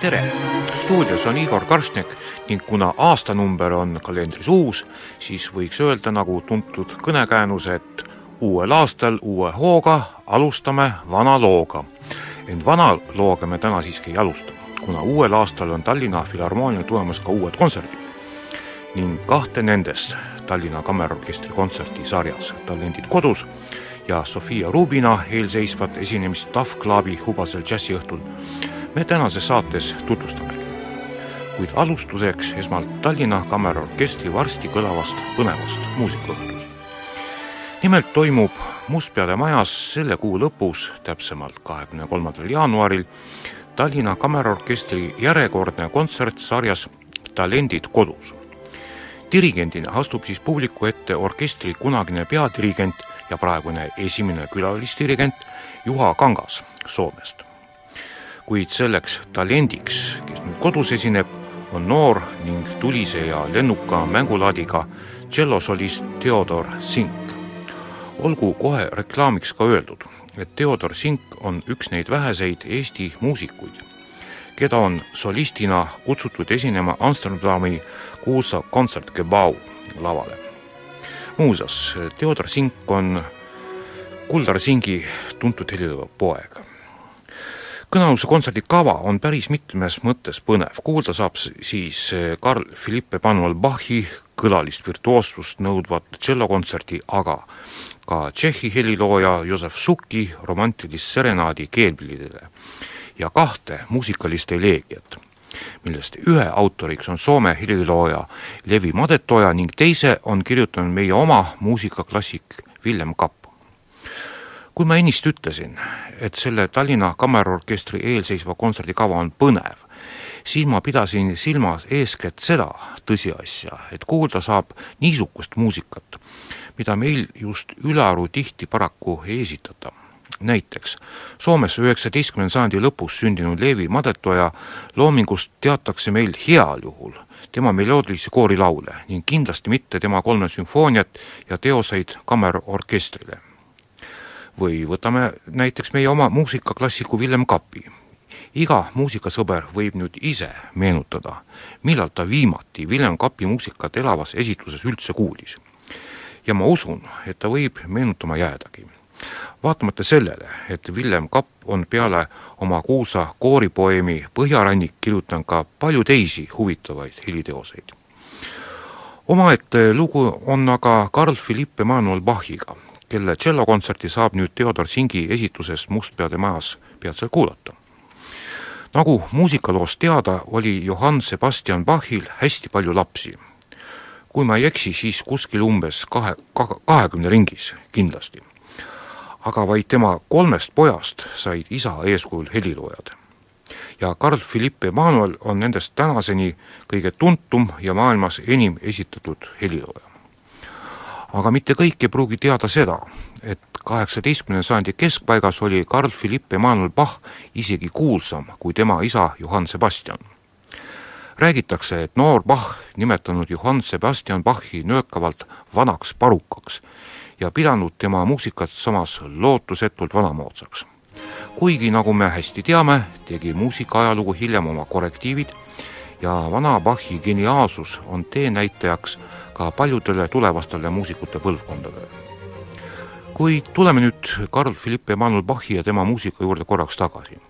tere! stuudios on Igor Karšnek ning kuna aastanumber on kalendris uus, siis võiks öelda nagu tuntud kõnekäändus, et uuel aastal uue hooga alustame vana looga. ent vana looga me täna siiski ei alusta, kuna uuel aastal on Tallinna Filharmoonial tulemas ka uued kontserdid. ning kahte nendest Tallinna Kammerorkestri kontserti sarjas Talendid kodus ja Sofia Rubina eelseisvat esinemist Tough Clubi hubasel džässiõhtul me tänases saates tutvustamegi. kuid alustuseks esmalt Tallinna Kammerorkestri varsti kõlavast põnevast muusikaõhtust. nimelt toimub Mustpeade majas selle kuu lõpus, täpsemalt kahekümne kolmandal jaanuaril, Tallinna Kammerorkestri järjekordne kontsert sarjas Talendid kodus. dirigendina astub siis publiku ette orkestri kunagine peadirigent ja praegune esimene külalisdirigent Juha Kangas Soomest kuid selleks talendiks, kes nüüd kodus esineb, on noor ning tulise ja lennuka mängulaadiga tšellosolist Theodor Sink. olgu kohe reklaamiks ka öeldud, et Theodor Sink on üks neid väheseid Eesti muusikuid, keda on solistina kutsutud esinema Amsterdami kuulsa kontsertgebau lavale. muuseas, Theodor Sink on Kuldar Singi tuntud helilöö poeg kõnealuse kontserdi kava on päris mitmes mõttes põnev, kuulda saab siis Karl Philippe Panuel Bachi kõlalist virtuoossust nõudvat tšellokontserti, aga ka Tšehhi helilooja Josef Suki romantilist serenaadi keelpillidele ja kahte muusikalist eleegiat, millest ühe autoriks on Soome helilooja Levi Madetoja ning teise on kirjutanud meie oma muusikaklassik Villem Kapp kui ma ennist ütlesin, et selle Tallinna Kammerorkestri eelseisva kontserdi kava on põnev, siis ma pidasin silmas eeskätt seda tõsiasja, et kuulda saab niisugust muusikat, mida meil just ülearu tihti paraku ei esitata. näiteks Soomes üheksateistkümnenda sajandi lõpus sündinud Leevi Madetoja loomingust teatakse meil heal juhul tema meloodilisi koorilaule ning kindlasti mitte tema kolme sümfooniat ja teoseid kammerorkestrile või võtame näiteks meie oma muusikaklassiku Villem Kapi. iga muusikasõber võib nüüd ise meenutada, millal ta viimati Villem Kapi muusikat elavas esitluses üldse kuulis. ja ma usun, et ta võib meenutama jäädagi. vaatamata sellele, et Villem Kapp on peale oma kuulsa kooripoeemi Põhjarannik kirjutanud ka palju teisi huvitavaid heliteoseid omaette lugu on aga Carl Philipp Emanuel Bachiga, kelle tšellokontserti saab nüüd Theodor Singi esituses Mustpeade majas peatselt kuulata nagu muusikaloost teada, oli Johann Sebastian Bachil hästi palju lapsi. kui ma ei eksi, siis kuskil umbes kahe, kahekümne ringis kindlasti. aga vaid tema kolmest pojast said isa eeskujul heliloojad. ja Carl Philippe Emmanuel on nendest tänaseni kõige tuntum ja maailmas enim esitatud helilooja aga mitte kõik ei pruugi teada seda, et kaheksateistkümnenda sajandi keskpaigas oli Carl Philipp Emanuel Bach isegi kuulsam kui tema isa Johann Sebastian. räägitakse, et noor Bach nimetanud Johann Sebastian Bachi nöökavalt vanaks parukaks ja pidanud tema muusikat samas lootusetult vanamoodsaks. kuigi, nagu me hästi teame, tegi muusikaajalugu hiljem oma korrektiivid ja vana Bachi geniaalsus on teenäitajaks ka paljudele tulevastele muusikute põlvkondadele. kuid tuleme nüüd Carl Philipp Emanuel Bachi ja tema muusika juurde korraks tagasi.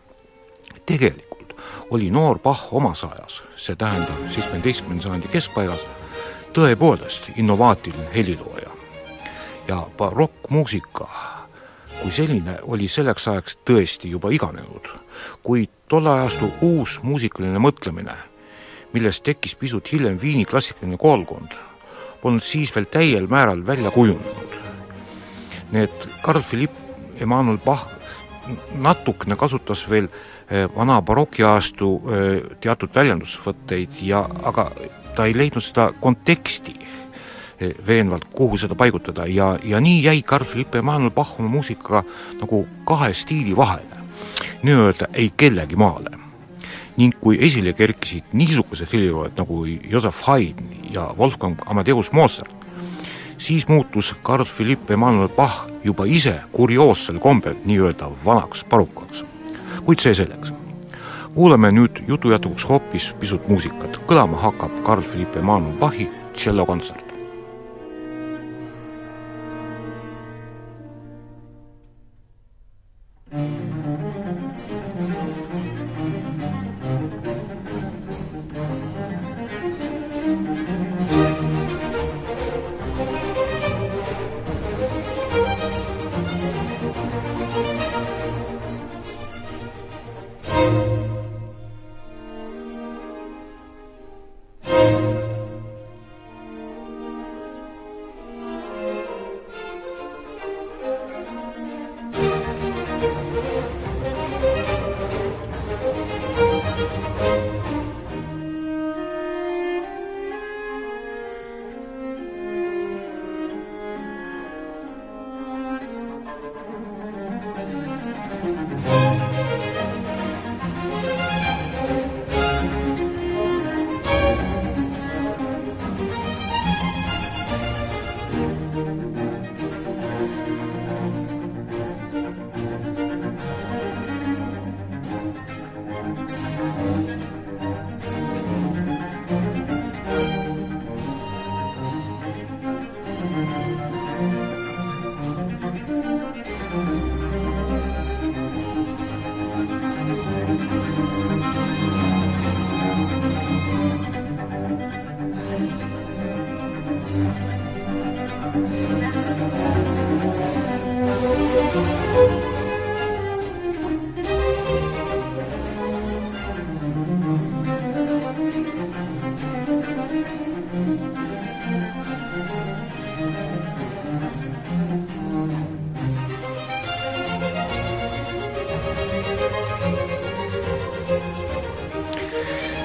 tegelikult oli noor Bach omas ajas, see tähendab seitsmeteistkümnenda sajandi keskpaigas, tõepoolest innovaatiline helilooja. ja barokkmuusika kui selline oli selleks ajaks tõesti juba iganenud, kuid tolle ajastu uus muusikaline mõtlemine, millest tekkis pisut hiljem Viini klassikaline koolkond polnud siis veel täiel määral välja kujunenud. Need Carl Philipp Emanuel Bach natukene kasutas veel eh, vana barokiajastu eh, teatud väljendusvõtteid ja aga ta ei leidnud seda konteksti eh, veenvalt, kuhu seda paigutada ja, ja nii jäi Carl Philipp Emanuel Bach oma muusikaga nagu kahe stiili vahele, nii-öelda ei kellegi maale ning kui esile kerkisid niisugused heliloojad nagu Joseph Haydn ja Wolfgang Amadeus Mozart, siis muutus Carl Philipp Emanuel Bach juba ise kurioossel kombel nii-öelda vanaks parukaks. kuid see selleks. kuulame nüüd jutu jätkuks hoopis pisut muusikat, kõlama hakkab Carl Philipp Emanuel Bachi tšellokontsert.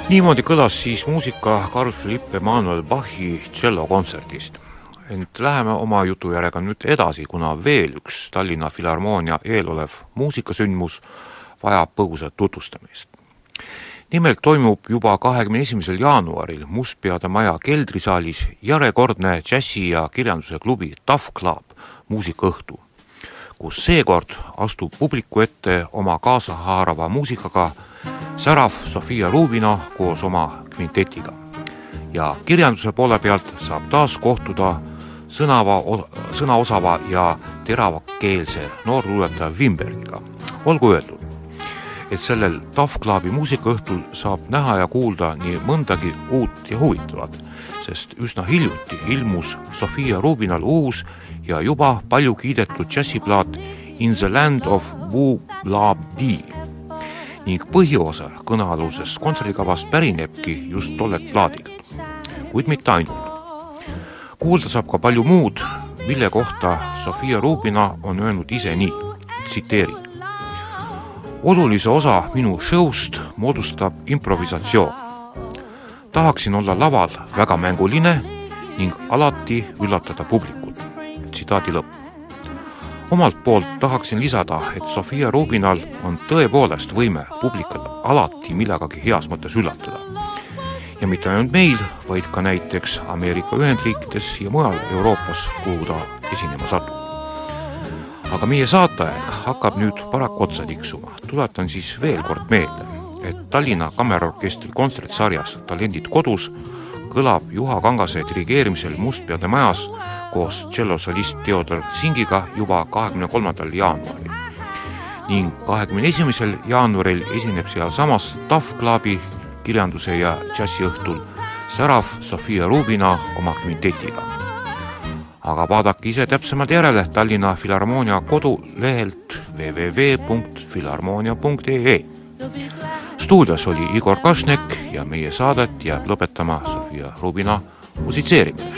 Niimoodi kõlas siis muusika Carl Philipp Emanuel Bachi tšellokontserdist. ent läheme oma jutujärjega nüüd edasi, kuna veel üks Tallinna Filharmoonia eelolev muusikasündmus vajab põgusat tutvustamist. nimelt toimub juba kahekümne esimesel jaanuaril Mustpeade Maja keldrisaalis järjekordne džässi- ja kirjanduse klubi Tough Club muusikaõhtu, kus seekord astub publiku ette oma kaasahaarava muusikaga särav Sofia Rubino koos oma kvintetiga. ja kirjanduse poole pealt saab taas kohtuda sõnava, sõnaosava ja teravakeelse noorluuletaja Wimbergiga. olgu öeldud, et sellel Tough Clubi muusikaõhtul saab näha ja kuulda nii mõndagi uut ja huvitavat, sest üsna hiljuti ilmus Sofia Rubinal uus ja juba palju kiidetud džässiplaat In the land of Boo Blah Dee ning põhiosa kõnealusest kontserdikavast pärinebki just tollelt plaadilt. kuid mitte ainult. kuulda saab ka palju muud, mille kohta Sofia Rubina on öelnud ise nii, tsiteerin. olulise osa minu show'st moodustab improvisatsioon. tahaksin olla laval väga mänguline ning alati üllatada publikut. tsitaadi lõpp omalt poolt tahaksin lisada, et Sofia Rubinal on tõepoolest võime publikat alati millegagi heas mõttes üllatada. ja mitte ainult meil, vaid ka näiteks Ameerika Ühendriikides ja mujal Euroopas, kuhu ta esinema satub. aga meie saateaeg hakkab nüüd paraku otsa tiksuma, tuletan siis veel kord meelde, et Tallinna Kammerorkestri kontsertsarjas Talendid kodus kõlab Juha Kangase dirigeerimisel Mustpeade majas koos tšellosolist Theodor Singiga juba kahekümne kolmandal jaanuaril. ning kahekümne esimesel jaanuaril esineb sealsamas Tough Clubi kirjanduse ja džässiõhtul särav Sofia Rubina oma kvintetiga. aga vaadake ise täpsemalt järele Tallinna Filharmoonia kodulehelt www.filharmoonia.ee stuudios oli Igor Kašnek ja meie saadet jääb lõpetama Sofia Rubina musitseerimine.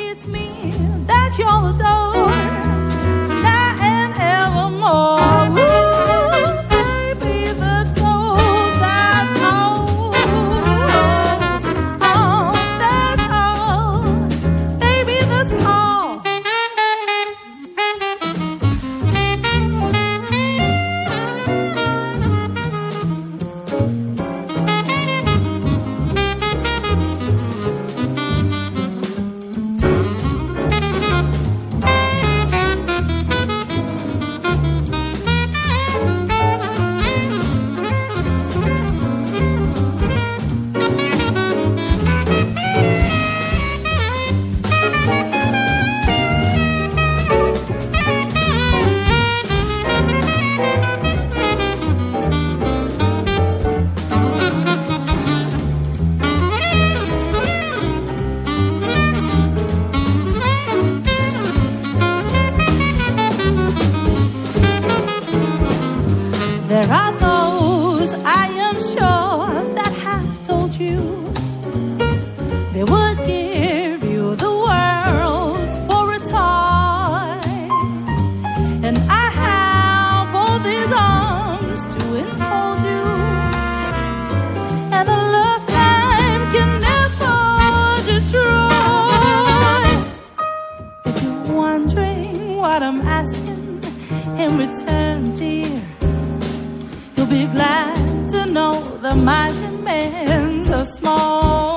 what I'm asking in return, dear. You'll be glad to know that my demands are small.